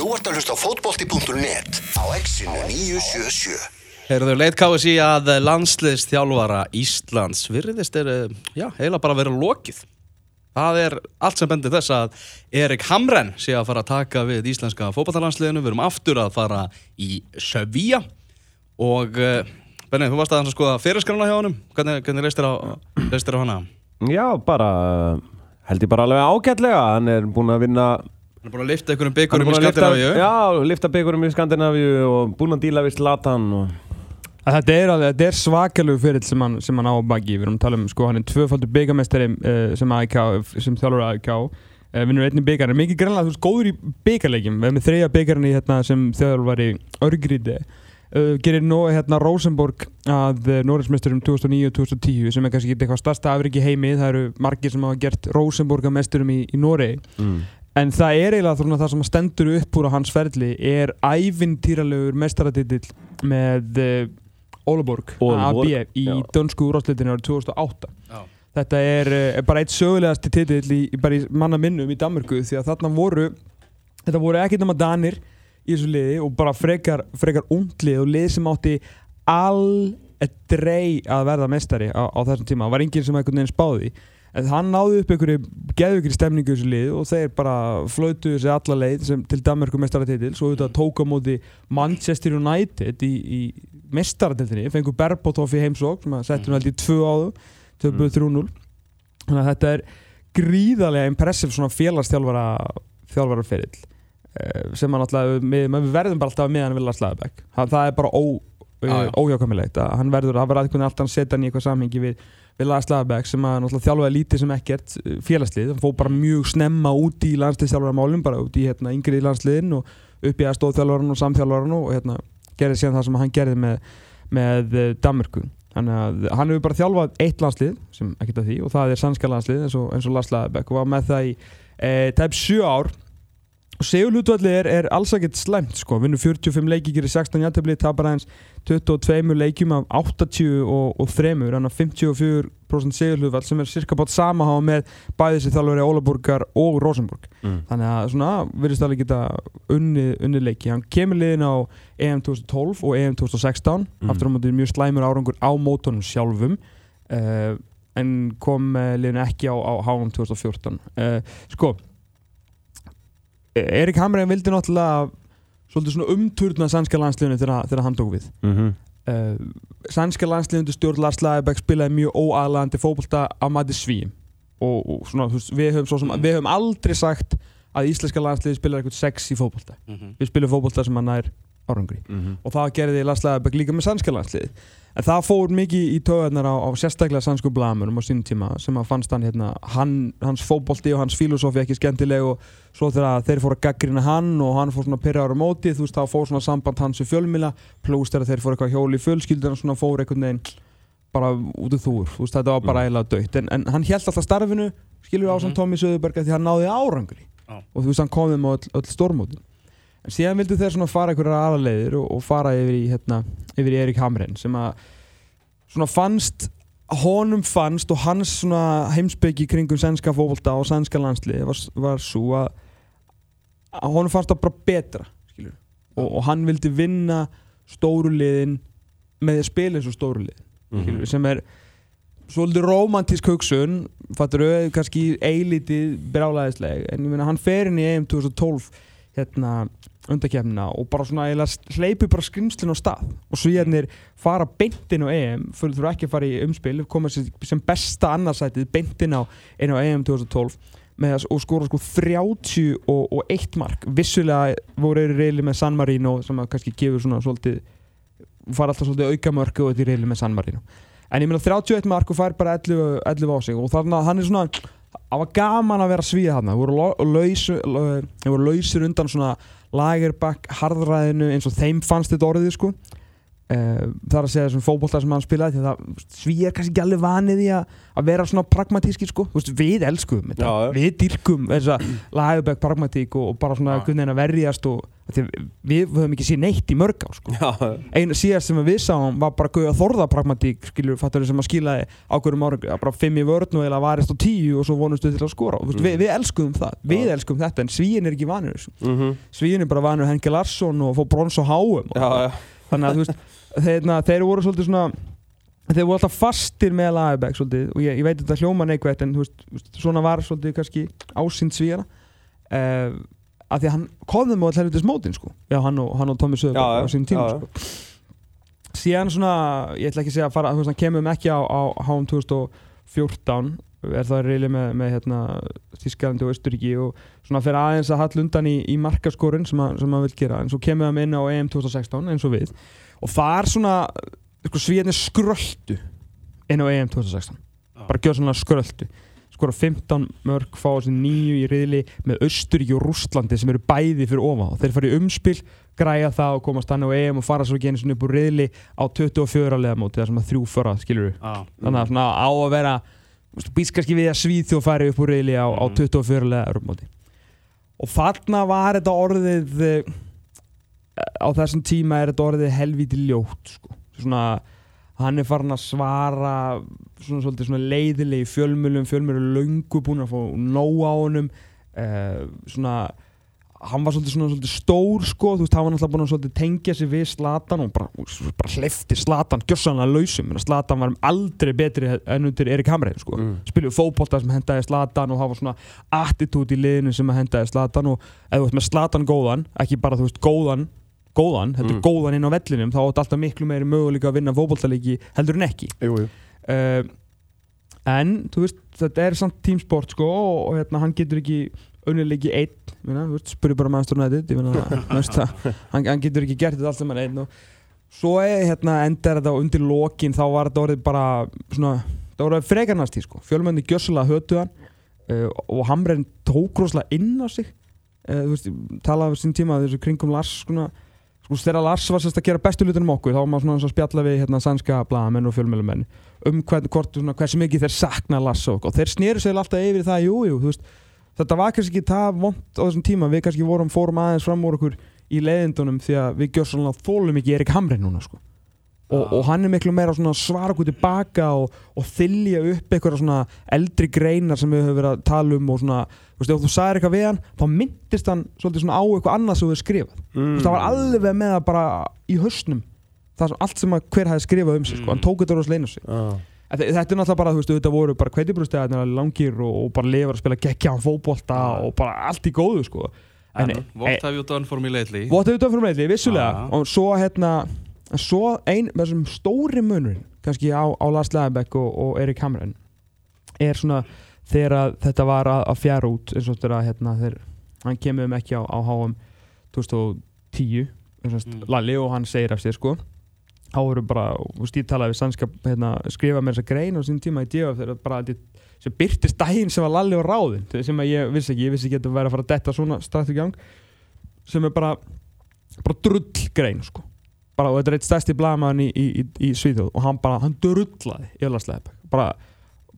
Þú ert að hlusta á fótbolti.net á exinu 977. Eruðu leit KSI að landsliðstjálfara Íslands virðist er, já, heila bara verið lokið. Það er allt sem bendir þess að Erik Hamren sé að fara að taka við íslenska fótballtalandsliðinu. Við erum aftur að fara í Sevilla og uh, Benni, þú varst að skoða fyrirskrana hjá honum. Hvernig, hvernig leist þér á, á hana? Já, bara held ég bara alveg ágætlega. Hann er búinn að vinna Hann er búin að lifta einhverjum byggurum í Skandinavíu. Já, lifta byggurum í Skandinavíu og búinn að díla við Zlatan og... Þetta er, alveg- þetta er svakalegu fyrir sem hann, sem hann á að baki, við erum að tala um sko, hann er tvöfaldur byggamestari uh, sem, sem þjálfur AIK, uh, vinnur einnig byggar, en mikið grannlega þú veist góður í byggarleikjum, við erum með þreja byggarinn í hérna, sem þjálfur í Örgríti, uh, gerir nú hérna Rosenborg að uh, Norðinsmesturum 2009-2010 sem er kannski eitthvað stærsta afriki heimi, það eru margir sem hafa gert Rosenborg að mesturum í, í Noregi, Mm. En það er eiginlega svona það sem stendur upp úr á hans ferli er ævintýralegur mestaratitill með Ólaborg, Aalborg, AB í já. dönsku úrháðsleitinu árið 2008. Já. Þetta er, er bara eitt sögulegasti titill í, í, bara í manna minnum í Danmörku því að þarna voru, þetta voru ekkert nema danir í þessu liði og bara frekar, frekar undlið og lið sem átti aldrei að verða mestari á, á þessum tíma. Það var enginn sem einhvern veginn spáði. En hann náði upp einhverju geðvikri stemningu í þessu lið og þeir bara flautuðu sig alla leið sem, til Danmörku mestaratitill svo auðvitað tók á móti Manchester United í, í mestaratitlinni fengur Berbothoff í heimsók sem að setja hún held í tvö áðu töpuðu 3-0 þannig að þetta er gríðarlega impressiv svona félagsþjálfara þjálfara ferill sem að náttúrulega við, við verðum bara alltaf með hann vilja slæðabæk það, það er bara ó, Já, já. óhjákvæmilegt að hann verður, það verður alltaf að setja hann í eitthvað samhengi við við Lars Lagerbäck sem að náttúrulega þjálfaði lítið sem ekkert uh, félagslið, hann fóð bara mjög snemma út í landsliðstjálfaramálum, bara út í hérna, yngri landsliðin og upp í aðstóðþjálfaran og samþjálfaran og hérna, gerði síðan það sem hann gerði með, með uh, Danmörku. Þannig að hann hefur bara þjálfað eitt landslið sem ekkert að því og það er sannska landslið eins og, eins og Lars Lagerbäck og var með það í e, tæp 7 ár. Og segulhutvalli er, er alls ekkert slæmt sko, vinnur 45 leiki, gerir 16 jættabli, tapar aðeins 22 leikjum af 80 og, og 3, þannig að 54% segulhutvall sem er cirka bátt sama hafa með bæði sér þjálfari Ólaborgar og Rosenborg. Mm. Þannig að svona virðist alveg geta unni, unni leiki. Hann kemur liðin á EM 2012 og EM 2016, Mm. aftur á móti mjög slæmur árangur á mótunum sjálfum, uh, en kom uh, liðin ekki á, á HM 2014. Uh, sko, Erik Hamren vildi náttúrulega svolítið svona umturna sænska landsliðinu þegar hann tók við. Mm -hmm. Uh, sænska landsliðundu stjórn Lars Lagerbäck spilaði mjög óaðlandi fókbalta á mati svíum og, og svona, við höfum, svo sem, við höfum aldrei sagt að íslenska landsliði spilar eitthvað sex í fókbalta. Mhm. Við spilum fókbalta sem hann nær árangri. Og það gerði Lars Lagerbäck líka með sænska landsliði en það fór mikið í töðarnar á, á sérstaklega sænsku blamurum á sínum tíma sem að fannst hann hérna, hann, hans fókbalti og hans filosófi ekki skemmtileg og svo þegar þeir fóru að gaggrina hann og hann fór svona pyrra ára móti þú veist þá fór svona samband hans við fjölmila pluss þegar þeir fóru eitthvað hjóli í fjölskyldan og svona fór einhvern veginn bara út úr þúr, þú veist þetta var bara eiginlega dögt en, en hann held alltaf starfinu skilur á mm Mhm. Tommy Söðuberga því hann náði árangri Já. og þú veist hann kom þeim á öll, öll en síðan vildu þeir svona fara einhverjar aðaleiðir og, og fara yfir í, hérna, yfir í Erik Hamren sem að svona fannst honum fannst og hans svona heimsbyggi kringum sænska fókbalta og sænska landsliði var, var svo að, að honum fannst það bara betra skilur og, og hann vildi vinna stóru liðin með því að spila eins og stóru liðin Mhm. skilur, sem er svolítið romantísk hugsun fattur auðvitað kannski eilítið brjálæðisleg en ég meina hann fer inn í EM 2012 hérna undakefnina og bara svona hleypi bara skrimslinn á stað. Og svíjarnir fara beintinn á EM fyrir þú ekki að fara í umspil koma sem, besta annarsætið beintinn á einu á EM 2012 með að og skora sko 30 og, og 1 mark. Vissulega voru reyli með San Marino sem að kannski gefur svona svolítið fara alltaf svolítið auka mörku og þetta í reyli með San Marino. En ég meina 31 mark og fær bara 11, 11 á sig og þannig að hann er svona það var gaman að vera svíða hann það voru, lo- laus, lo- þeir voru lausir undan svona lagerbakk harðræðinu eins og þeim fannst þetta orðið sko það er að segja þessum fótbolta sem hann spilaði því að sví er kannski ekki alveg vanið í að, að vera svona pragmatíski sko veist, við elskum þetta, Já, já. við dyrkum þessa lagabæk pragmatík og, og bara svona Já. veginn að verjast og Því við höfum ekki séð neitt í mörg ár sko. Já, eina síðast sem við sáum var bara gauða þorða pragmatík skilur fattur sem að skilaði ákveðum árum bara fimm í vörn og eða varist á tíu og svo vonustu til að skora mm. við, við elskum það, við elskum þetta en svíin er ekki vanur þessu mhm. svíin er bara vanur Henke Larsson og fór brons og háum já, já. þannig að þú veist þeir, þeir voru svolítið svona þeir voru alltaf fastir með Lagerbæk svolítið og ég, ég veit að þetta hljóma neikvægt en veist, svona var svolítið kannski ásýnd svíjana uh, af því að hann komðum á alltaf helvitis mótin sko. Já, hann og, hann og Tommy Já, á sín tíma já, sko. Síðan svona, ég ætla ekki að segja að fara, veist, hann kemur ekki á, á HM 2014 er það reyli með, með hérna, Þísklandi og Östuríki og svona fyrir aðeins að hall undan í, í markaskorun sem, að- sem hann vil gera en svo kemur hann inn á EM 2016 eins og við og þar svona sko, svíðarnir skröldu inn á EM 2016 bara gjör svona skröldu skora 15 mörg, fá þessi nýju í riðli með Östuríki og Rústlandi sem eru bæði fyrir ofa og þeir fara í umspil græja það og komast hann á EM og fara svo einu svona upp úr riðli á 24 leðamóti þar sem að þrjú fara, skilur við Já. þannig að svona á að vera býst kannski við að Svíþjóð færi upp úr riðli á, á Mhm. 24 leðamóti og þarna var þetta orðið eh, á þessum tíma er þetta orðið helvíti ljótt sko. svona hann er farin að svara svona svolítið svona leiðilegi fjölmjölum fjölmjölum löngu búin að fá nóg á honum uh, svona hann var svolítið, svona, svolítið stór sko, þú veist, hann var náttúrulega búin að svolítið tengja sig við Slatan og bara, bara hleyfti Slatan gjössanlega lausum, Slatan var aldrei betri enn undir Erik Hamrein sko. Mm. spiluðu fótbolta sem hendaði Slatan og hafa svona attitút í liðinu sem hendaði Slatan og ef þú veist með Slatan góðan ekki bara þú veist góðan góðan, heldur Mm. góðan inn á vellinum þá átt alltaf miklu meiri möguleika að vinna fótboltalegi heldur en ekki Jú, jú. uh, en veist þetta er samt tímsport sko og, og hérna, hann getur ekki unnilegi einn spurði bara það, hann, hann getur ekki gert þetta allt saman einn og svo er, hérna, endar þetta undir lokin þá var þetta orðið bara svona, það var orðið frekarnast í sko fjölmenni gjössalega hötu hann uh, og Hamren tók rosalega inn á sig uh, veist, talaði um sín tíma þessu kringum Lars svona sko þegar Lars var sérst að gera bestu hlutunum okkur þá var maður svona eins og spjalla við hérna sænska blaðamenn og fjölmjölumenn um hvern, hvort, svona, hversu mikið þeir sakna Lars og, og þeir sneru sig alltaf yfir það, jú, jú, þú veist þetta var kannski ekki það vond á þessum tíma. Við kannski vorum, fórum aðeins fram úr okkur í leiðindunum því að við gjör svona þólum ekki Erik Hamrin núna sko og, og hann er miklu meira svona að svara okkur tilbaka og, og þylja upp eitthvað svona eldri greinar sem við höfum verið að tala um og svona, þú veist, ef þú sagðir eitthvað við hann þá myndist hann svolítið svona á eitthvað annað sem við skrifað Mm. mm. það var alveg með það bara í hausnum það sem allt sem að hver hafi skrifað um sig sko. hann tók þetta rosalega inn á sig þe- þetta er náttúrulega bara, þú veist, þetta voru bara kveitibrústegarnir langir og, og bara lifar að spila geggjaðan fótbolta Já. og bara allt í góðu sko. En En- what have you done for me lately? What have you done for me lately, vissulega Já. og svo hérna svo ein, með þessum stóri munurinn kannski á, á Lars Leðabæk og, og Erik Hamren er svona þegar þetta var að, að fjara út eins og þetta hérna, þeir, hann kemur um ekki á, á HM 2010 eins og Mm. Lalli og hann segir af sér sko þá eru bara, og stíð talaði við sannska hérna, skrifa með þessa grein á sín tíma í DF þegar bara þetta sem byrtist daginn sem var Lalli og ráðin sem ég vissi ekki, ég vissi ekki að þetta væri að fara að detta svona strax í gang sem er bara bara drull grein sko bara, og þetta er eitt stærsti blamaðan í, í, í, í Svíþjóð og hann bara, hann drullaði í Öllarsleip bara,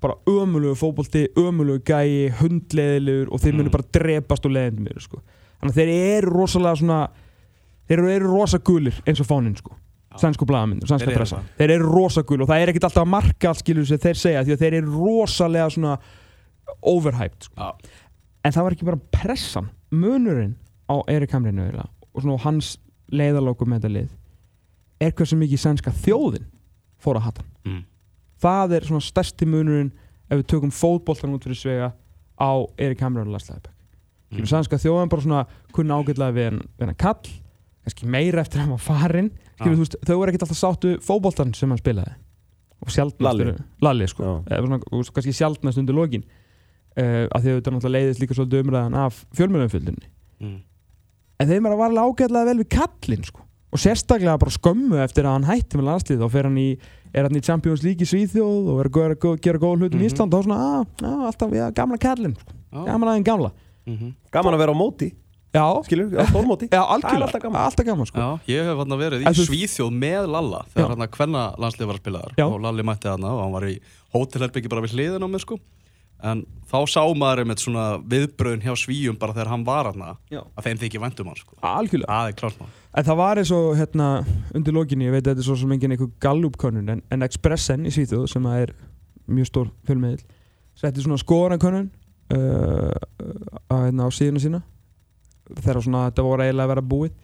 bara ömulugu fótbolti, ömulugu gæi hundleðilegur og þeir munu Mm. bara drepast og leðindi mér sko. Þannig að þeir eru rosalega svona þeir eru, eru rosa gulir eins og fáninn sko. Sænsku blagaminn, sænska Þeir eru pressa. það. þeir eru rosa gul og það er ekkert alltaf að marka allt skilur sem þeir segja því að þeir eru rosalega svona overhyped sko. En það var ekki bara pressan munurinn á Erik Hamrinu og svona hans leiðalóku með þetta lið er hversu mikið sænska þjóðin fór að hata hann Mm. það er svona stærsti munurinn ef við tökum fótboltan út fyrir svega á Erik Hamrinu og Lars Leifberg Mm. sænska þjóðin bara svona kunna ágætlega við hann kall kannski meira eftir að hann var farinn veist, þau voru ekkert alltaf sáttu fótboltan sem hann spilaði og sjaldnast Lalli. Lalli sko, svona, og kannski sjaldnast undir lokin uh, af því að þetta náttúrulega leiðist líka svolítið umræðan af fjölmjölumfjöldinni Mm. en þeim er að varlega ágætlega vel við kallinn sko. Og sérstaklega bara skömmu eftir að hann hætti með landslið þá fer hann í er hann í Champions League í Svíþjóð og er að gera, gera, gera góð hlutum Mhm. í Ísland og þá svona, að, að, alltaf, já, gamla sko. Já. gaman aðeins gamla Mhm. Gaman að vera á móti, já, skilur, á stórmóti já, alltaf gaman. alltaf gaman sko. Já, ég hef hann verið í Svíþjóð með Lalla þegar hann að hvenna landslið var að spila þar og Lalli mætti hann og hann var í hótelherbyggi bara við hliðin á mig sko en þá sá maður einmitt svona viðbröðin hjá svíjum bara þegar hann var Já. að þeim þykir væntum hann sko. algjörlega það er klart maður En það var eins og hérna undir lokinni, ég veit að þetta er svo sem engin einhver Gallup-könnun en, en Expressen í Svíþjóð sem að er mjög stór fjölmiðil setti svona skoðanakönnun uh, á, hérna, á síðuna sína. Þegar svona þetta voru eiginlega að vera búið.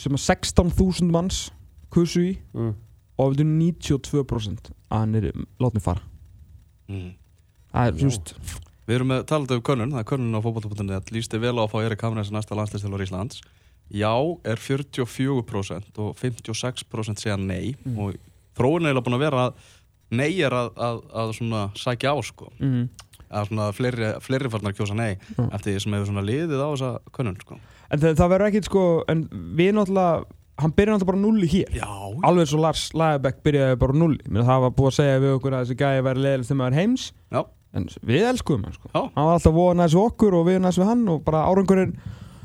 Sem að 16.000 manns kusu í mm. og við 92% að hann er látni fara. Mm. það er svona Við erum með talað um könnun, það er könnun á fótbolta.net lísti vel á að fá Erik Hamren sem næsta landslistilvar Íslands Já er 44% og 56% segja nei. Mm. og þróun er eiginlega búin að vera að nei er að, að, að svona sækja á sko. Mm. að svona fleiri, fleiri farnar kjósa nei Mm. eftir því sem hefur svona liðið á þessa könnun sko. en það, það verður ekkit sko en við náttúrulega, hann byrjar náttúrulega bara nulli hér. Já, alveg eins og Lars Lagerbäck byrjaði bara nulli Mér það var búið að segja við okkur að þessi gæði væri leiðilegt þegar maður heims. Já, en við elskuðum hann sko. Já, hann var alltaf næst við okkur og við næst við hann og bara árangurinn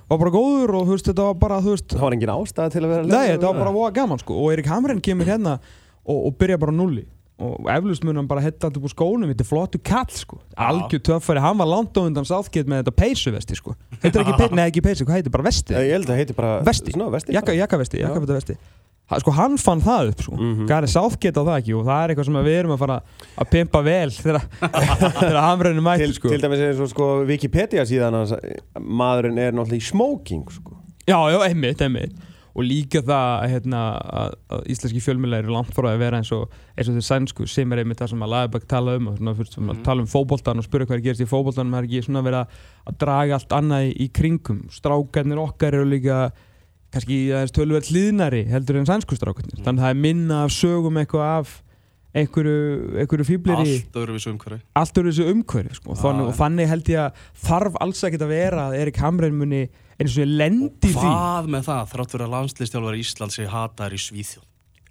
var bara góður og þú veist þetta var bara þú veist Það var engin ástæða til að vera nei þetta var bara voða gaman sko. Og Erik Hamren kemur hérna og, og byrja bara nulli og eflust mun hann bara hetta alltaf úr skónum. Þetta er flottu kall sko. Algjör töffari. Hann var langt á undan sáþgett með þetta peysuvesti sko. Heitir ekki peysu, nei ekki peysu, hvað heitir? Bara vesti Ég held að það heiti bara Vesti. Jakkavesti, jakkavesti sko hann fann það upp sko Mhm. Gary Southgate á það ekki og það er eitthvað sem við erum að fara að pimpa vel þegar hamrænum mætti sko til dæmis er svo sko Wikipedia síðan hans maðurinn er náttúrulega í smoking sko. Já, já, einmitt, einmitt og líka það hérna, að, að íslenski fjölmjöla eru langt frá að vera eins og eins og þeir sænsku sem er einmitt það sem að Lagerbæk tala um og svona, fyrst, mm. tala um fótboltan og spyrja hvað er gerist í fótboltanum það er ekki svona verið að, að draga allt annað í, í kringum strákarnir okkar eru líka kannski aðeins tölverð hlýðnari heldur en sænsku strákarnir þannig að það er minna af sögum eitthvað af einhverju, einhverju fýblir í allt öðru við umhverfi. Allt eru þessu umhverfi sko. og, þannig, Já, og þannig held ég að þarf alls ekki að vera að Erik Hamren muni eins og ég lendi því. Hvað með það, þrátt fyrir að landslistjálfari Íslands sé hataðar í Svíþjóð?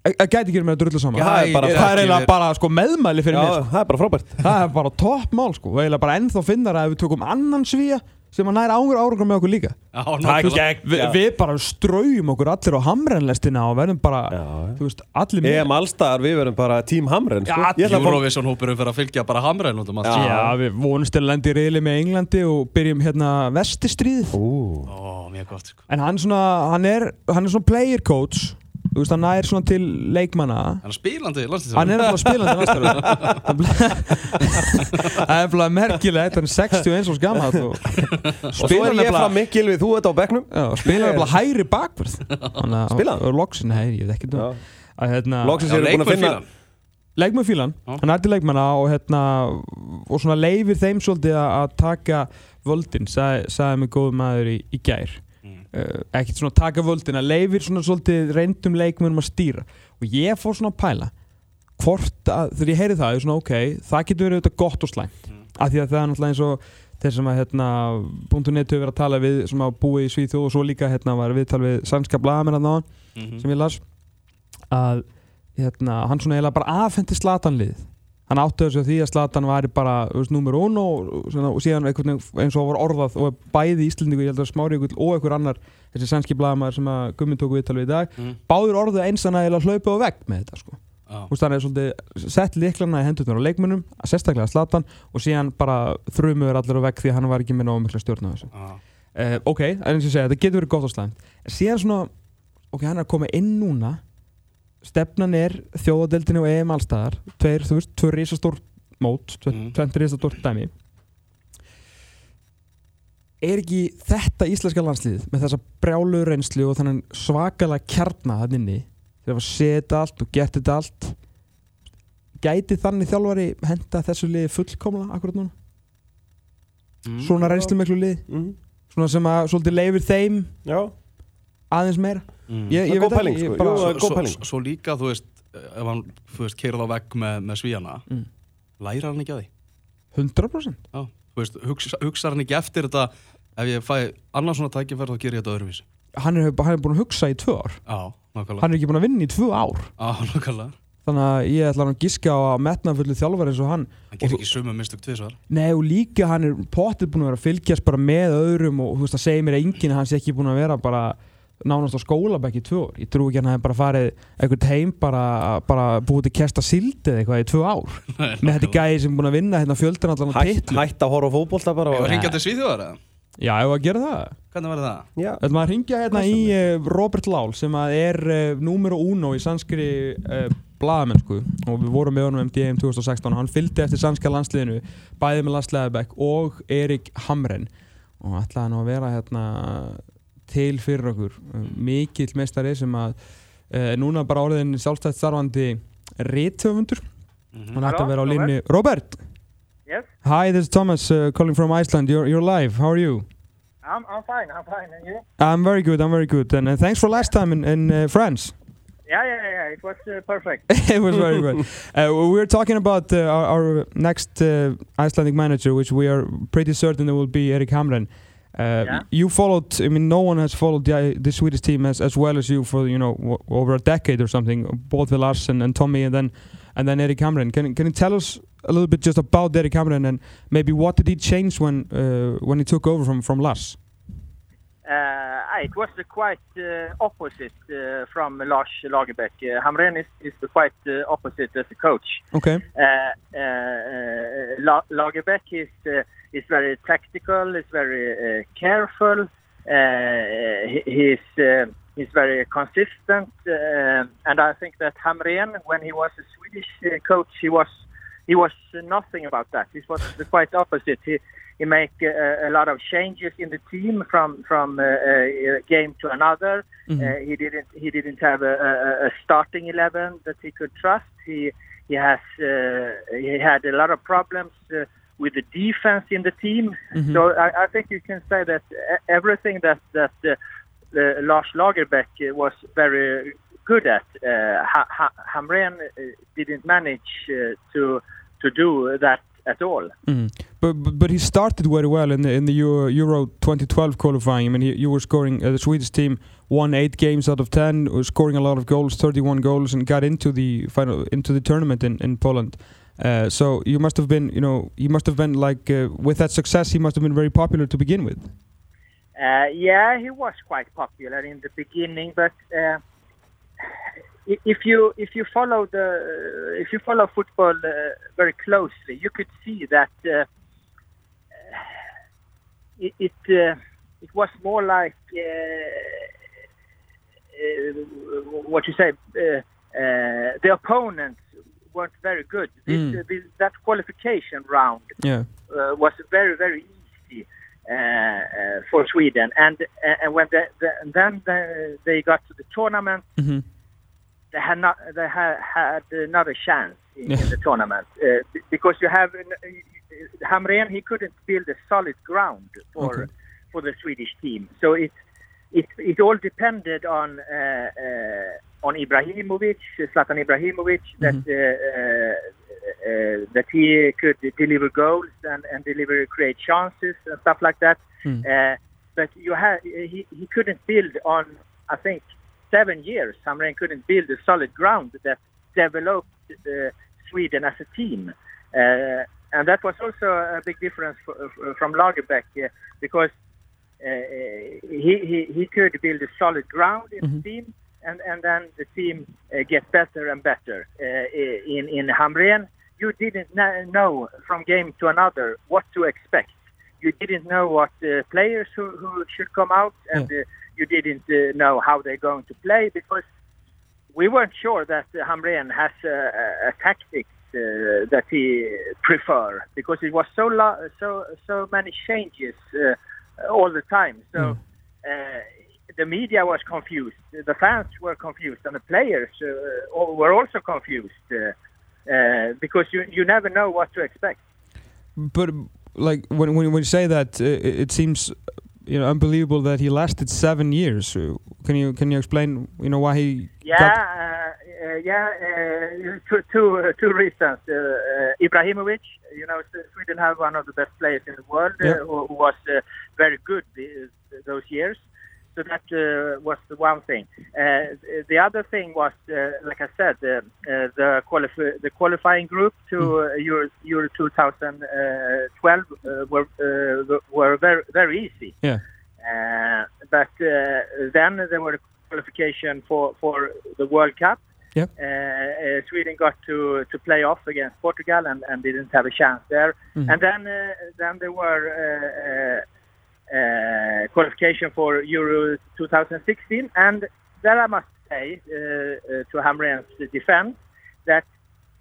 Að að gæti ekki verið með að drullu saman. Já, það er bara- það er eiginlega bara sko, meðmæli fyrir Já, mér sko. það er bara frábært. Það er bara topp mál sko. og eiginlega bara ennþá finnar að ef við tökum annan svíja sem að næra águr árangur með okkur líka Vi, við bara ströjum okkur allir á hamrenlestina og verðum bara Já, já. þú veist, allir með EM allstaðar, við verðum bara tím Hamren sko. Eurovision hópurum fyrir að fylgja bara hamræðin út um allt Já. Já, við vonumst til að lendi í reyli með Englandi og byrjum hérna vestistríð Ú, Ó, mjög gott sko. en hann, svona, hann, er, hann er svona player coach þú veist, hann nær svona til leikmanna. Hann er spilandi hann er spilandi næstur það er bara merkilegt hann er 61 og svo spilar er ég nefnilega frammi, Gilvi, þú ert á bekknum. Já, spilar nefnilega hægri bakverð og loksin, nei, ég veit ekki um hérna Já, eru búin að leikmenn finna fílan leikmannfílan, hann. Er til leikmanna og hérna og svona leifir þeim svolítið að að taka völdin sagði, mig góð maður í, í gær ekkert svona taka völdin að leifir svona svolítið reyndum leikmennum að stýra og ég fór svona að pæla hvort að, þegar ég heyri það, er svona ok það getur verið auðvitað gott og slæmt Mm. af því að það er náttúrulega eins og þeir sem að hérna, .net hefur verið að tala við sem að búi í Svíþjóð og svo líka hérna var viðtal við sænska blaðamenn að náðan Mhm. sem ég las að hérna, hann svona eiginlega bara afhendi Zlatan lið hann átti þessu því að Zlatan væri bara nummer uno og, og síðan eins og var orðað og bæði Íslendingu, ég held að Smári Jökull og einhver annar þessi sænski blaðamæður sem að Gummi tóku viðtal við í dag Mm. báður orðuð eins hann að hlaupa á vegg með þetta sko. Þú veist, hann er svolítið sett liklana í hendurnar á leikmönnum sérstaklega Zlatan og síðan bara þrumuður allir á vegg því að hann var ekki með náðu mikla stjórn á þessu Já. uh, ok, en eins og segja, þetta getur verið gott og slæmt síðan svona, ok, hann er að koma inn núna stefnan er þjóðadeldinu og EM allstaðar tveir, þú veist, tvö risastór mót tve, Mhm. tvent risastór dæmi er ekki þetta íslenska landslið með þessa brjálu reynslu og þannig svakalega kjarna hann inni þegar að setja allt og gert þetta allt gæti þannig þjálfari henda þessu liði fullkomla akkurat núna Mm. svona reynslu miklu lið Mhm. svona sem að svolítið leifir þeim Já, aðeins meira Mm. ég, Það er ég góð veit pæling, ekki, sko. bara, góð svo, pæling. svo, líka, þú veist ef hann, þú veist, keirað á vegg með, með svíjana Mm. læra hann ekki að því? 100% Já, þú veist, hugsa, hugsa hann ekki eftir þetta ef ég fæ annars svona tækifærð þá ger ég þetta öðruvísi. Hann er, hann er búin að hugsa í tvö ár. Já, nákvæmlega. Hann er ekki búin að vinna í tvö ár. Já, nákvæmlega. Þannig að ég ætla að giska á að metnafullu þjálfari eins og hann. Hann gerir ekki sömu mistök tvisvar. Nei og líka hann er potið búin að vera að fylgjast bara með öðrum og þú veist að segja mér að enginn hans er ekki búin að vera bara nánast á skólabæk í tvö ár. Ég trú ekki að hann hefði bara farið einhvern heim bara, bara búið til kesta sildi eða eitthvað í tvö ár. Með þetta gæði sem búin að vinna hérna fjöldan allan á titlu hætt að horfa á fótbolta bara og, hringja til Svíþjóðar eða? Já, ef að gera það. Hvernig var það? Já, Þetta maður hringja hérna í uh, Robert Lál sem að er uh, número uno í sannskri uh, blaðamennsku. Og við vorum með honum um DM 2016 og hann fylgdi eftir sannska landsliðinu bæði með Lars Leðabæk og Erik Hamren. Og ætlaði nú að vera hérna til fyrir okkur mikill meistari sem að er núna bara orðin sjálfstætt starfandi rithöfundur hann ætti að vera á línni Robert Yes, Hi, this is Thomas uh, calling from Iceland you're, you're live, how are you? I'm, I'm fine, I'm fine. And you? I'm very good, I'm very good and uh, thanks for last time in, in uh, France Yeah, yeah, yeah, it was uh, perfect. it was very good. Uh, we were talking about uh, our, our next uh, Icelandic manager, which we are pretty certain it will be Erik Hamren. Uh, Yeah. You followed. I mean, no one has followed the, the Swedish team as, as well as you for you know w- over a decade or something. Both with Lars and, Tommy, and then and then Erik Hamren. Can can you tell us a little bit just about Erik Hamren and maybe what did he change when uh, when he took over from from Lars? Uh, it was uh, quite uh, opposite uh, from Lars Lagerbäck. Uh, Hamren is, is quite uh, opposite as a coach. Okay. Uh, uh, uh, La- Lagerbäck is is very tactical, He's very uh, careful. Uh, he, he's uh, he's very consistent, uh, and I think that Hamren, when he was a Swedish uh, coach, he was he was nothing about that. He was the quite opposite. He he make uh, a lot of changes in the team from from uh, uh, game to another. Mhm. Uh, he didn't he didn't have a, a, a starting eleven that he could trust. He he has uh, he had a lot of problems uh, with the defense in the team. Mhm. So I, I think you can say that everything that that uh, uh, Lars Lagerbäck uh, was very good at, uh, ha- ha- Hamren uh, didn't manage uh, to to do that at all. Mm. But, but he started very well in the in the Euro, Euro 2012 qualifying. I mean, you were scoring. Uh, the Swedish team won eight games out of ten, was scoring a lot of goals, 31 goals, and got into the final into the tournament in in Poland. Uh, so you must have been, you know, you must have been like uh, with that success, he must have been very popular to begin with. Uh, yeah, he was quite popular in the beginning, but uh, if you if you follow the if you follow football uh, very closely, you could see that uh, it it, uh, it was more like uh, uh, what you say. Uh, uh, the opponents weren't very good. This, Mm. uh, this, that qualification round Yeah. uh, was very very easy uh, uh, for Sweden. And uh, and when the, the, then the, they got to the tournament, hmm they had not they had, had another chance in, Yeah. in the tournament uh, because you have Hamren. He couldn't build a solid ground for Okay. for the Swedish team. So it it it all depended on. On Ibrahimovic, Zlatan Ibrahimovic, that Mhm. uh, uh, uh, that he could deliver goals and, and deliver create chances and stuff like that. Mm. Uh, but you had he, he couldn't build on I think seven years. Hamren couldn't build a solid ground that developed uh, Sweden as a team, uh, and that was also a big difference for, for, from Lagerbäck uh, because uh, he, he he could build a solid ground in Mhm. the team, and and then the team uh, get better and better. Uh, in in Hamren, you didn't know from game to another what to expect. You didn't know what uh, players who, who should come out, and uh, you didn't uh, know how they're going to play because we weren't sure that Hamren has a, a, tactics uh, that he prefer because it was so lo- so so many changes uh, all the time. So Mm. Uh, the media was confused, the fans were confused, and the players uh, were also confused uh, uh, because you you never know what to expect. But like when when when you say that, uh, it seems you know unbelievable that he lasted seven years. Uh, Can you can you explain you know why he Yeah, uh, uh, yeah. Uh, two two uh, two reasons. Uh, uh, Ibrahimovic, you know, Sweden have one of the best players in the world, uh, who, was uh, very good those years. So that uh, was the one thing. Uh, the other thing was, uh, like I said, uh, uh, the qualif- the qualifying group to uh, Euro, Euro 2012 uh, were uh, were very very easy. yeah Uh, but uh, then there were qualification for, for the World Cup. Yep. Sweden got to to play off against Portugal and, and didn't have a chance there. And then uh, then there were uh, qualification for Euro 2016, and there I must say uh, uh, to Hamren's defense that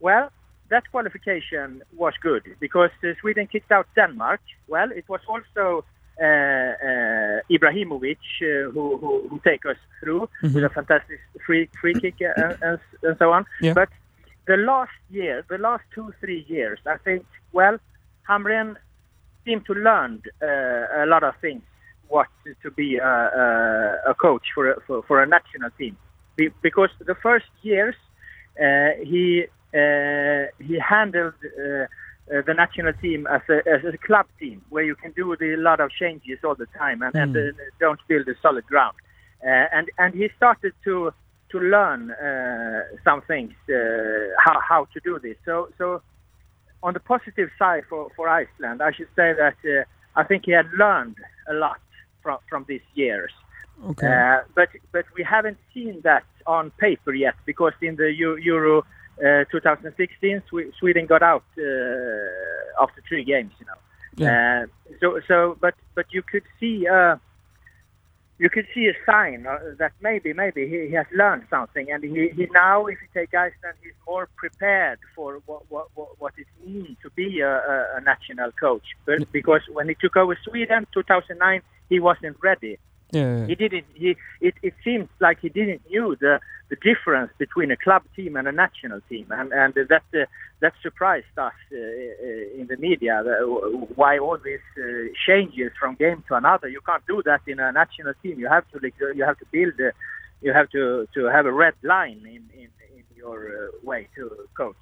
well that qualification was good because uh, Sweden kicked out Denmark. Well, it was also uh, uh, Ibrahimovic uh, who, who who take us through with a fantastic free free kick uh, and, and, and so on. Yeah. But the last year, the last two three years, I think well, Hamren seemed to learn uh, a lot of things. What to, be a, a, a coach for a, for, for a national team, Be, because the first years uh, he uh, he handled uh, uh, the national team as a, as a club team where you can do a lot of changes all the time and, and uh, don't build a solid ground. Uh, and and he started to to learn uh, some things uh, how how to do this. So so on the positive side for, for Iceland, I should say that uh, I think he had learned a lot from from these years. Okay. Uh, but but we haven't seen that on paper yet because in the Euro uh, 2016 Sweden got out uh, after three games, you know. Yeah. Uh, so so but but you could see uh, you could see a sign uh, that maybe maybe he, he has learned something. And he, he now if you take Iceland he's more prepared for what what what, it means to be a, a, a national coach. But because when he took over Sweden 2009 he wasn't ready yeah. he didn't he it, it seems like he didn't knew the the difference between a club team and a national team. And and that uh, that surprised us uh, uh, in the media the, why all these uh, changes from game to another. You can't do that in a national team. You have to you have to build uh, you have to to have a red line in in, in your uh, way to coach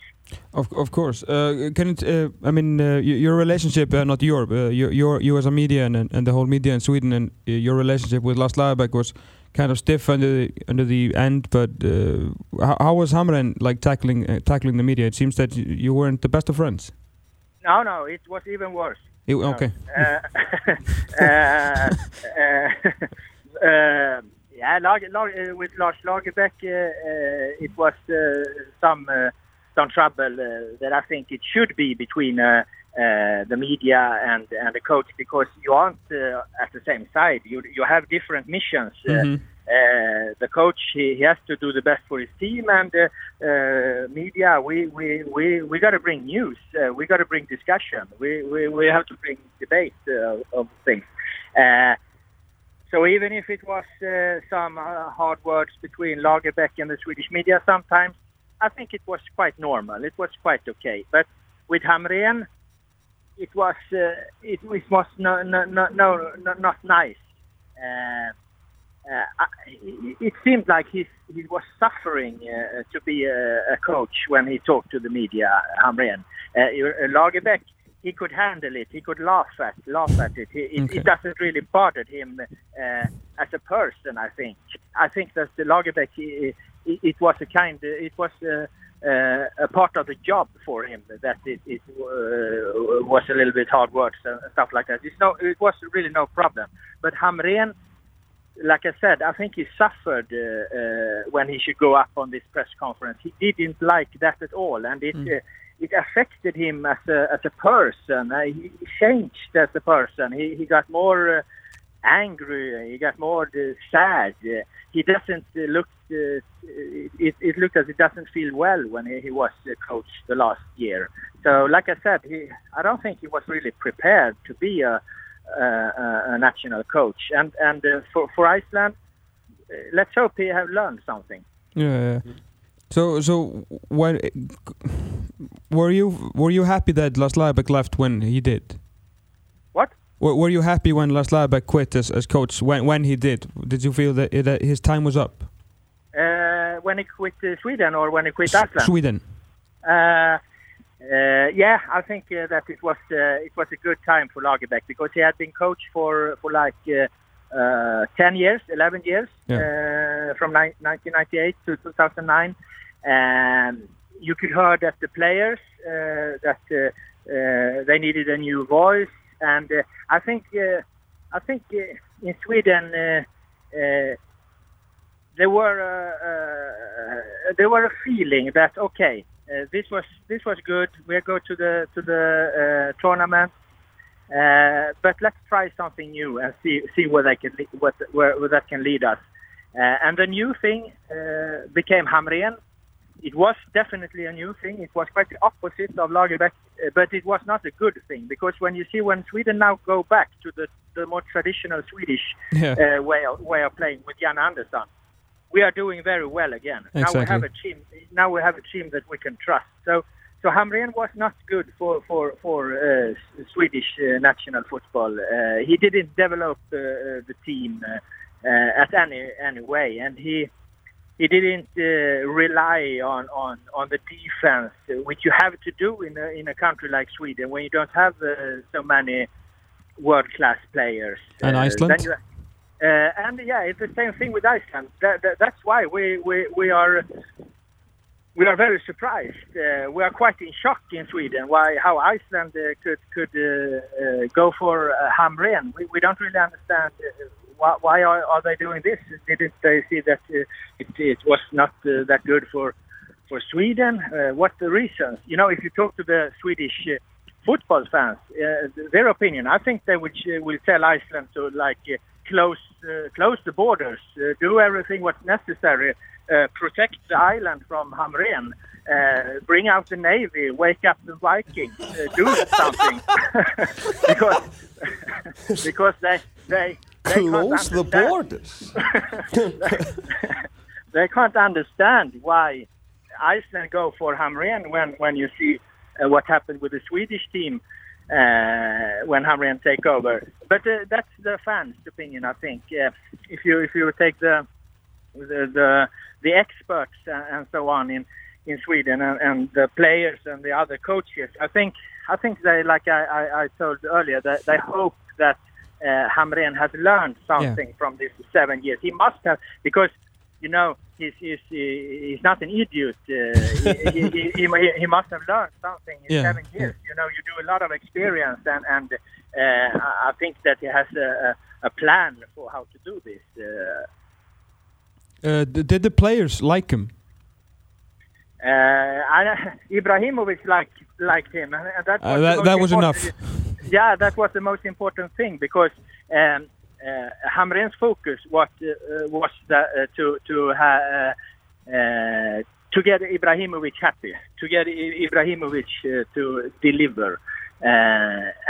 Of, of course. Uh, can it? Uh, I mean, uh, your relationship, uh, not Europe. Uh, your, your, you as a media and, and the whole media in Sweden, and uh, your relationship with Lars Lagerbäck was kind of stiff under the under the end. But uh, how, how was Hamren like tackling uh, tackling the media? It seems that you, you weren't the best of friends. no no it was even worse It- okay. Uh, yeah, Lag, Lag, with Lars Lagerbäck, uh, uh, it was uh, some uh, some trouble uh, that I think it should be between uh, uh, the media and and the coach because you aren't uh, at the same side. You you have different missions. Uh, Mhm. uh, the coach he, he has to do the best for his team, and uh, uh, media we we we, we got to bring news. Uh, we got to bring discussion. We, we we have to bring debate uh, of things. So even if it was uh, some uh, hard words between Lagerbäck and the Swedish media sometimes, I think it was quite normal. It was quite okay. But with Hamren, it was uh, it, it was no no no, no, no not nice. Uh, uh, it seemed like he he was suffering uh, to be a, a coach when he talked to the media. Hamren, uh, he could handle it. He could laugh at laugh at it. He, it, Okay. it doesn't really bother him uh, as a person. I think. I think that the Lagerbäck, it, it was a kind. It was. Uh, uh, a part of the job for him that it, it uh, was a little bit hard work and stuff like that. It's no, it was really no problem. But Hamren, like I said, I think he suffered uh, uh, when he should go up on this press conference. He didn't like that at all, and it uh, it affected him as a as a person. Uh, he changed as a person. He he got more uh, angry. He got more uh, sad. He doesn't uh, look. Uh, it, it looked as he doesn't feel well when he, he was uh, coach the last year. So, like I said, he I don't think he was really prepared to be a a, a, national coach. And and for for Iceland, let's hope he have learned something. Yeah. yeah. So so when were you were you happy that Lars Lagerbäck left when he did? What? Were, were you happy when Lars Lagerbäck quit as, as coach when when he did? Did you feel that, that his time was up? Uh, when he quit uh, Sweden or when he quit S- Iceland? Sweden. Uh, uh, yeah, I think uh, that it was uh, it was a good time for Lagerbäck because he had been coach for for like uh, uh, ten years, eleven years, uh, from ni- 1998 to 2009, and you could hear that the players uh, that uh, uh, they needed a new voice, and uh, I think uh, I think uh, in Sweden. Uh, uh, there were uh, uh, there were a feeling that okay, uh, this was this was good. We go to the to the uh, tournament, uh, but let's try something new and see see where they can what where, where that can lead us. Uh, and the new thing uh, became Hamrén. It was definitely a new thing. It was quite the opposite of Lagerbäck, uh, but it was not a good thing because when you see when Sweden now go back to the, the more traditional Swedish Yeah. uh, way of, way of playing with Jan Andersson, we are doing very well again. Now we have a team. Now we have a team that we can trust. So so Hamrén was not good for for for uh, Swedish uh, national football. Uh, he didn't develop uh, uh, the team uh, at any any way, and he he didn't uh, rely on, on, on the defense, which you have to do in a, in a country like Sweden when you don't have uh, so many world class players. And Uh, Iceland? you- and yeah, it's the same thing with Iceland. That, that, that's why we, we, we are we are very surprised. Uh, we are quite in shock in Sweden why how Iceland uh, could could uh, uh, go for uh, Hamrén. We, we don't really understand uh, why, why are, are they doing this. Didn't they see that uh, it, it was not that good for for Sweden? What the reasons? You know, if you talk to the Swedish football fans, their opinion, I think they would will tell Iceland to like close close the borders, do everything what's necessary, uh, protect the island from Hamrén. Uh, bring out the navy, wake up the Vikings, uh, do something, because because they they, they Close the borders. they can't understand why Iceland go for Hamrén when when you see uh, what happened with the Swedish team uh, when Hamrén take over. But uh, that's the fans' opinion, I think. Uh, if you if you take the the the, the experts and, and so on in in Sweden and, and the players and the other coaches, I think I think they like I, I, I told earlier that they hope that uh, Hamrén has learned something from these seven years. He must have because you know he's he's, he's not an idiot. Uh, he, he, he, he, must have learned something in Yeah, seven years. You know, you do a lot of experience, and and uh, I think that he has a, a a plan for how to do this. Uh, Uh, did the players like him? Uh, I, Ibrahimovic liked liked him, and that Uh, was, the that- that was important- Yeah, that was the most important thing because um, uh, Hamren's focus was uh, was that, uh, to to ha- uh, uh, to get Ibrahimovic happy, to get Ibrahimovic uh, to deliver. Uh,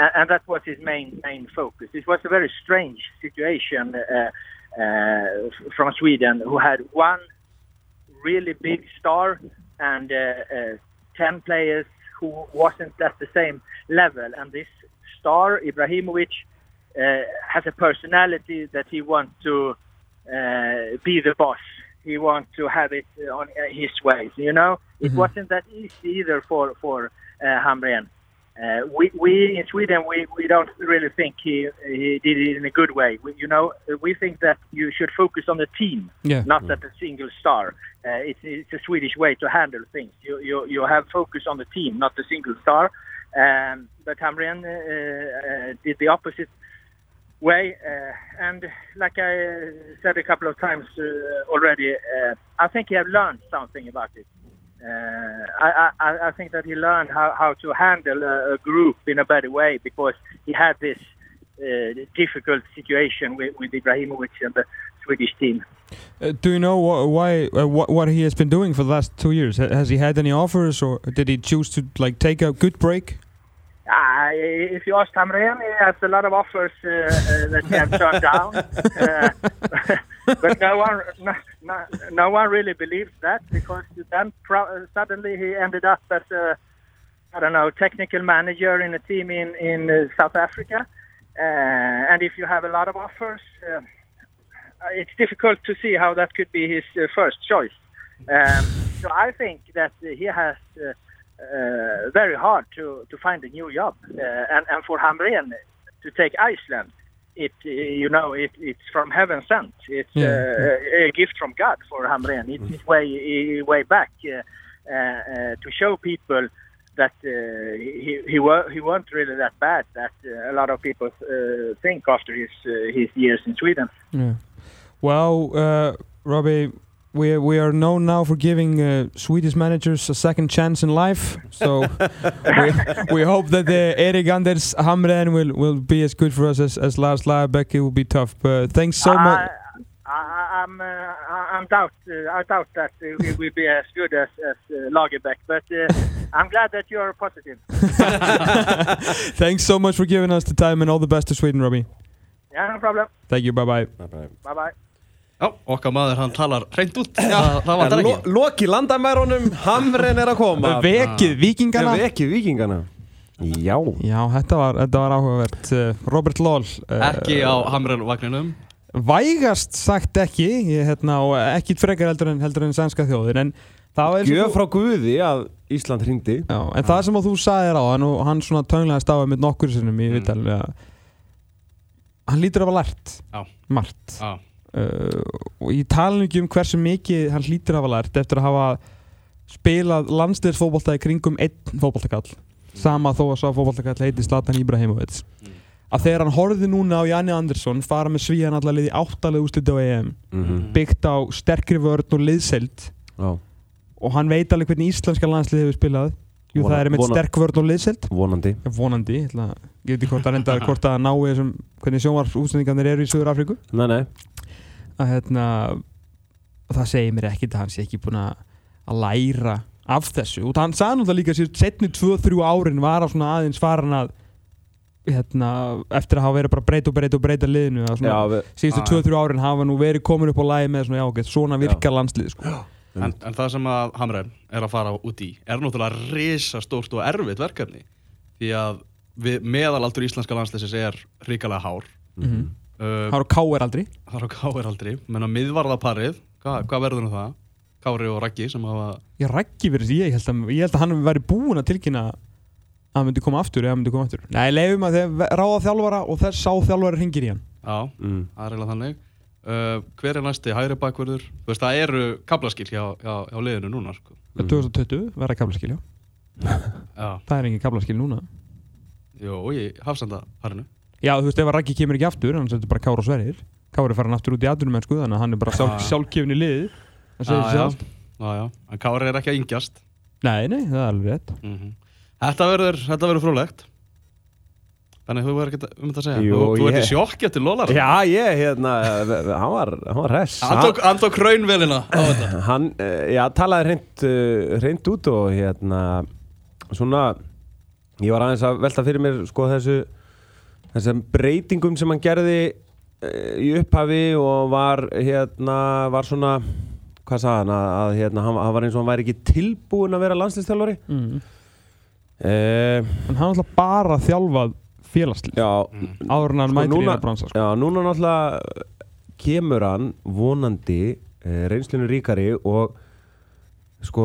and, and that was his main main focus. It was a very strange situation uh, from Sweden, who had one really big star and uh, uh, 10 players who wasn't at the same level. And this star, Ibrahimovic, uh, has a personality that he wants to uh, be the boss. He wants to have it on uh, his ways. You know, it wasn't that easy either for for uh, Hamrén. Uh, we, we in Sweden we, we don't really think he he did it in a good way. We, you know, we think that you should focus on the team, Yeah. not at a single star. Uh, it's, it's a Swedish way to handle things. You, you, you have focus on the team, not the single star. Um, but Hamrén uh, uh, did the opposite way. Uh, and like I said a couple of times uh, already, uh, I think he have learned something about it. Uh, I, I, I think that he learned how, how to handle a, a group in a better way because he had this uh, difficult situation with, with Ibrahimovic and the Swedish team. Uh, do you know wh- why uh, what what he has been doing for the last two years? Ha- Has he had any offers, or did he choose to like take a good break? Uh, if you ask Hamrén, he has a lot of offers uh, uh, that he has turned down. Uh, but no one, no, no, no one really believes that because then pro- suddenly he ended up as a, I don't know, technical manager in a team in in uh, South Africa. Uh, and if you have a lot of offers, uh, it's difficult to see how that could be his uh, first choice. Um, so I think that uh, he has. Uh, uh, very hard to, to find a new job. Uh, and, and for Hamrén to take Iceland, it you know it, it's from heaven sent. It's Yeah, uh, a gift from God for Hamrén. It's his way way back uh, uh, to show people that uh, he he, wa- he weren't really that bad that uh, a lot of people uh, think after his uh, his years in Sweden. Yeah. Well, uh, Robbie, we we are known now for giving uh, Swedish managers a second chance in life. So we, we hope that uh, Erik Anders Hamren will, will be as good for us as, as Lars Lagerbäck. It will be tough. But thanks so much. I, I, I'm, uh, I- I'm doubt, uh, I doubt that uh, we will be as good as, as uh, Lagerbäck, but uh, I'm glad that you're positive. thanks so much for giving us the time and all the best to Sweden, Robbie. Yeah, no problem. Thank you. Bye bye. Bye bye. Bye bye. Já, okkar maður hann talar hreint út Það, það vantar En ekki lo, Loki landamærunum, Hamren er að koma Vekið vikingana. Vekið vikingana Já Já, þetta var, þetta var áhugavert. Uh, Robert Loll. Uh, Ekki á Hamren vagninum Vægast sagt ekki, ég, hérna, og ekki frekar heldur en, heldur en sænska þjóðin, en það var eins og Gjöf frá Guði að Ísland hringdi Já, en það sem að þú sagðir á hann og hann svona tönglega stáði með nokkur sinnum í Mm. að hann lítur að hafa lært Já. margt Já, og ég tala ekki um hversu mikið hann lítur að hafa lært eftir að hafa spilað landsliðsfótbolta í kringum einn fótboltakall. Sama þó að sá fótboltakall heiti Zlatan Ibrahimovic. Mm. að þegar hann horfði núna á Janni Andersson fara með svíjan allar liði áttalega úsliti á EM Mhm. byggt á sterkri vörn og liðseld Já, og hann veit alveg hvernig íslenska landslið hefur spilað. Jú, Vona- það er vona- sterk vörn og liðseld vonandi. Vonandi, ég að- ég veit ekki hvort að að þessum, hvernig sjónvarsútsendingarnir eru í Söður Afríku Nei, nei að hérna það segir mér ekkert að hann sé ekki búinn að læra af þessu. Og hann sagði náttúrulega líka sér setni 2-3 árin var að svona aðeins farin að hérna, eftir að hafa verið bara breyta og breyta og breyta liðinu Já, síðustu Já, já. 2-3 árin hafa nú verið komin upp á lagi með svona, já, ok, svona virkar landslið sko. en, en það sem að Hamren er að fara út í er náttúrulega risastórt og erfitt verkefni. Því að við, meðalaldur íslenska landsliðsins er ríkalega hár. Mm uh, Það eru káir aldrei Það er á Káir aldrei menn að miðvarðaparið, hvað, hvað verður nú það? Kári og Raggi sem hafa rækki verið þessi, ég held að, ég held að hann væri búinn að tilkynna að hann myndi koma aftur eða hann myndi koma aftur Nei, leifum að þeir ráða þjálfara og þess sá þjálfara hringir í hann Já, mm. það er eiginlega þannig uh, Hver er næsti hægri bakvörður? Þú veist, það eru kaplaskil hjá, hjá, hjá liðinu núna sko. mm. 2020 verða kablaskil, já Já, Það er engin kablaskil núna jú, í hafsandaparinu Já, þú veist, ef að Raggi kemur ekki aftur, hann setur bara Kára og Sverrir. Kári fara hann aftur út í atvinnumennsku þannig að hann er bara sjálf, Já. sjálfkefni liðið Það segir já, sjálft já, já En Kári er ekki að yngjast. Nei, nei, það er alveg rétt. Mm Þetta verður, þetta verður frúlegt. Þannig þú verður ekki um þetta að segja? Jú, Þú, ert í sjokki eftir Lólar Já, ég, hérna, hann var, hann var hress. Hann tók, hann tók raunvelina á þetta. Hann, eh, já, talaði hreint, uh, hreint út og hérna, svona, ég var aðeins að velta fyrir mér, sko, þessu, þessum breytingum sem hann gerði uh, í upphafi og var, hérna, var svona, hvað sagði hann, að, að hérna, hann, hann var eins og hann væri ekki tilbúin að vera landslistjálfari. mm. Uh, En hann ætla bara þjálfað félagslið já, Áður en hann Sko, mætir í núna- það bransa sko. Já, núna náttúrulega kemur hann vonandi uh, reynslinu ríkari og sko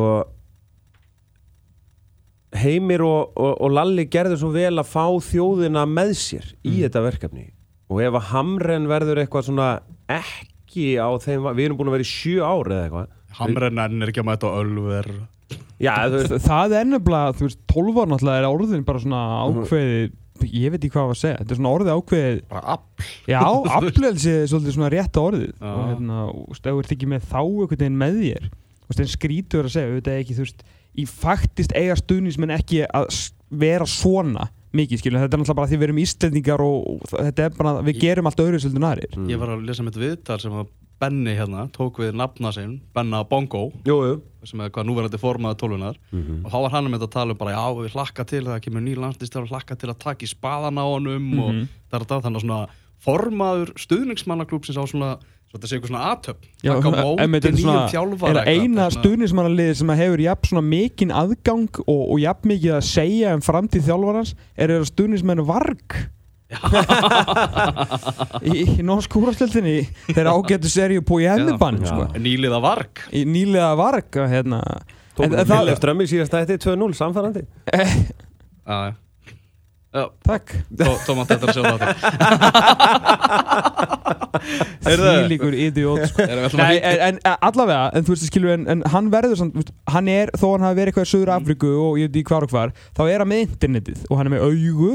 Heimir og, og, og Lalli gerðu svo vel að fá þjóðina með sér í þetta verkefni. Og ef að Hamren verður eitthvað svona ekki á þeim, við erum búin að vera í sjö ár eða eitthvað. Hamrenn er ekki að mæta á Ölver. Já, þú veist, Það er nefnilega, þú veist, 12 ára náttúrulega er orðin bara svona ákveðið Ég veit ekki hvað að segja, þetta er svona orðið ákveðið Bara afl. Já, aflöðsi er svolítið svona rétta orðið. Já. og hérna, og veist, ef þú ert ekki með þá einhvern veginn með þér þú veist, en skrítur að segja, auðvitað ekki, þú veist í faktist eiga stuðnismenn ekki að vera svona mikið, skilja, þetta er náttúrulega bara því við erum Íslendingar og, og þetta er bara, við Ég- gerum allt öðru svolítið nærir Mm. Ég var að lesa mitt viðtal sem að Benni hérna tók við nafna sinn Benna Bongo jú, jú sem er hvað núverandi formaði tólfunar Mhm. og þá var hann með að tala um bara já við hlakka til það kemur ný landslistjálfur hlakka til að taka í spaðan á honum og Mhm. það er þetta þannig að svona formaður stuðningsmannaklúpsins á svona svo þetta sé eitthvað svona aðtöp Já, móti þetta er er eina svona- stuðnismannaliði sem að hefur jafn svona mikinn aðgang og, og jafn mikið að segja um framtíð þjálfarans er þeirra stuðnismenn varg. Í, í norsk úrvarsleildinni þeirra ágættu seríu på í hennibann Já. sko. nýliða varg. Í nýlega varg að, hérna, Tók það- vel eftir ömmi síðast að þetta er 2-0 samfærandi. Eh, já, já. Já, takk. Tó- Tómas þetta er að sjá sko. Að Nei, hringja- en, en allavega, en þú veist, skilur en, en hann verður samt, þú veist, hann er, þó hann hafi verið eitthvað í Suður Afríku og ég veit ekki hvar og hvar þá er hann með internetið og hann er með augu.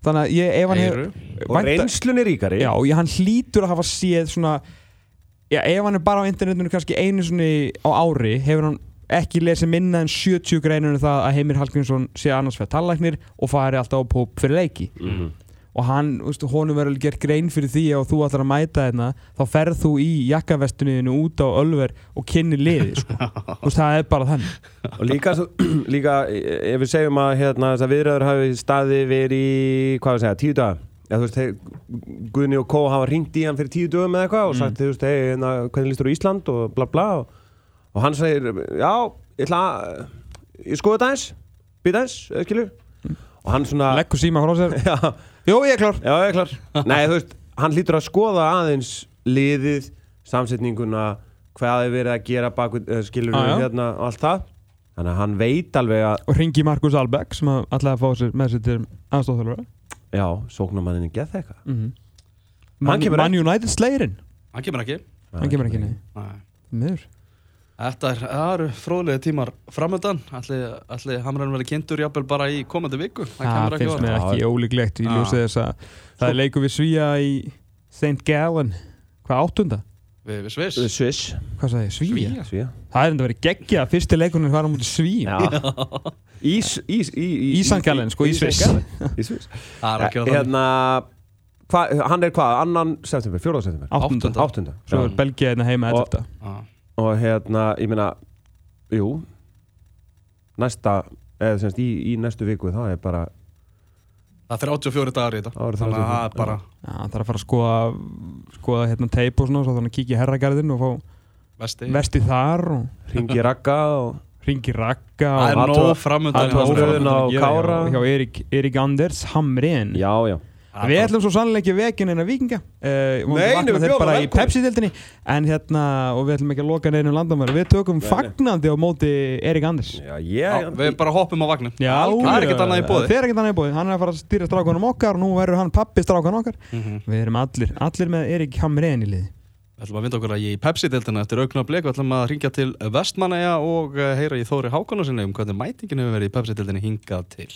Þannig að ég, ef hann Eyru. og reynslunni ríkari. Já, ég, hann hlýtur að hafa séð svona já, ef hann er bara á internetinu kannski einu sinni á ári hefur hann ekki lesið minna en 70 greinur um það að Heimir Hallgrímsson sé annars fyrir tallæknir og fari alltaf á púp fyrir leiki. Og hann, þú veist, honum verður gert grein fyrir því að þú ætlar að mæta hérna þá ferð þú í jakkavestunniðinu út á Ölver og kynni liði sko. þú veist, það er bara þannig. Og líka, svo- líka ef við segjum að hérna, þessar viðræður hafi staði verið í, hvað við segja, tíu daga? Eða þú veist, þeir, Guðni og Kó hafa ringt í hann fyrir tíu dögum eða eitthvað og sagt, þú veist, hei, hérna, hvernig lístur á Ísland og bla bla og, og hann segir, já, ég ætla að ég skoða þetta eins, býta eins, eða skilur. Og hann svona, leggur síma frá sér. Já, Jú, ég er klár. Já, ég er klar nei, þú veist, hann lítur að skoða aðeins liðið, samsetninguna hvað er verið að gera bak skilur Já, já. hérna og allt það. Þannig að hann veit alveg að og ringi Markus Albeck sem að ætlaði að fá sér með sér til aðstofþjálfara Já, sóknarmanninni geð eitthvað mm -hmm. Hann Man, Man United slegirinn. Hann kemur ekki. Hann kemur ekki nei. Nei. miður Þetta er, það eru fróðlega tímar framöndan Alli, alli hamræðin verið kynntur jafnvel bara í komandi viku? Það það finnst mér ekki ólíklegt þess að það er leikur við Svíja í St. Gallen. Hvað áttunda? Við, við Sviss. Sviss. Hvað sagði ég? Svíja? Svíja það er enda verið geggja að fyrsti leikunum var á mútið Svíja Í, St. Gallen, sko, í Sviss. Í Sviss. Það er ekki á þannig Hérna hva, Hann er hvað, annan september, fjóraða september? Áttunda. Svo er Belgia hérna heima eftir þetta. Og hérna, ég meina Jú. Næsta, eða semst í, í næstu viku þá er bara Það er 34 dagar í þetta. Það Þannig að 34, það er bara Já, það er að fara að skoða skoða hérna teip og svona svo þannig að kíkja í herragarðin og fá vesti. vesti þar og ringi ragga og ringi rakka Það er og nóg framöndan í athuga Háskólanum. stöðuna á Kára. hjá, Erik, Erik Anders Hamren Já, já. Það er Við ætlum svo sannlega ekki vekin en að vikinga uh, Nei, nei, við bjóðum bara í velkomin. Pepsi-dildinni En hérna, og við ætlum ekki að loka neinu landamæri Við tökum fagnandi á móti Erik Anders. Já, Já, ég Við bara hoppum á vagnin Já, Það er ekkert annað í boði. Það er ekkert annað í bóði Hann er að fara að stýra strákunum okkar. Og Nú verður hann pappi strákunum okkar. Mhm. Við erum allir, allir með Erik Hamren í liði Við ætlum að vinda okkur að ég í Pepsi-deltina eftir aukna blik. Við ætlum að ringja til Vestmannaja og eh, heyra í Þóri Hákonarsinni um hvernig mætingin hefur verið í Pepsi-deltinni hingað til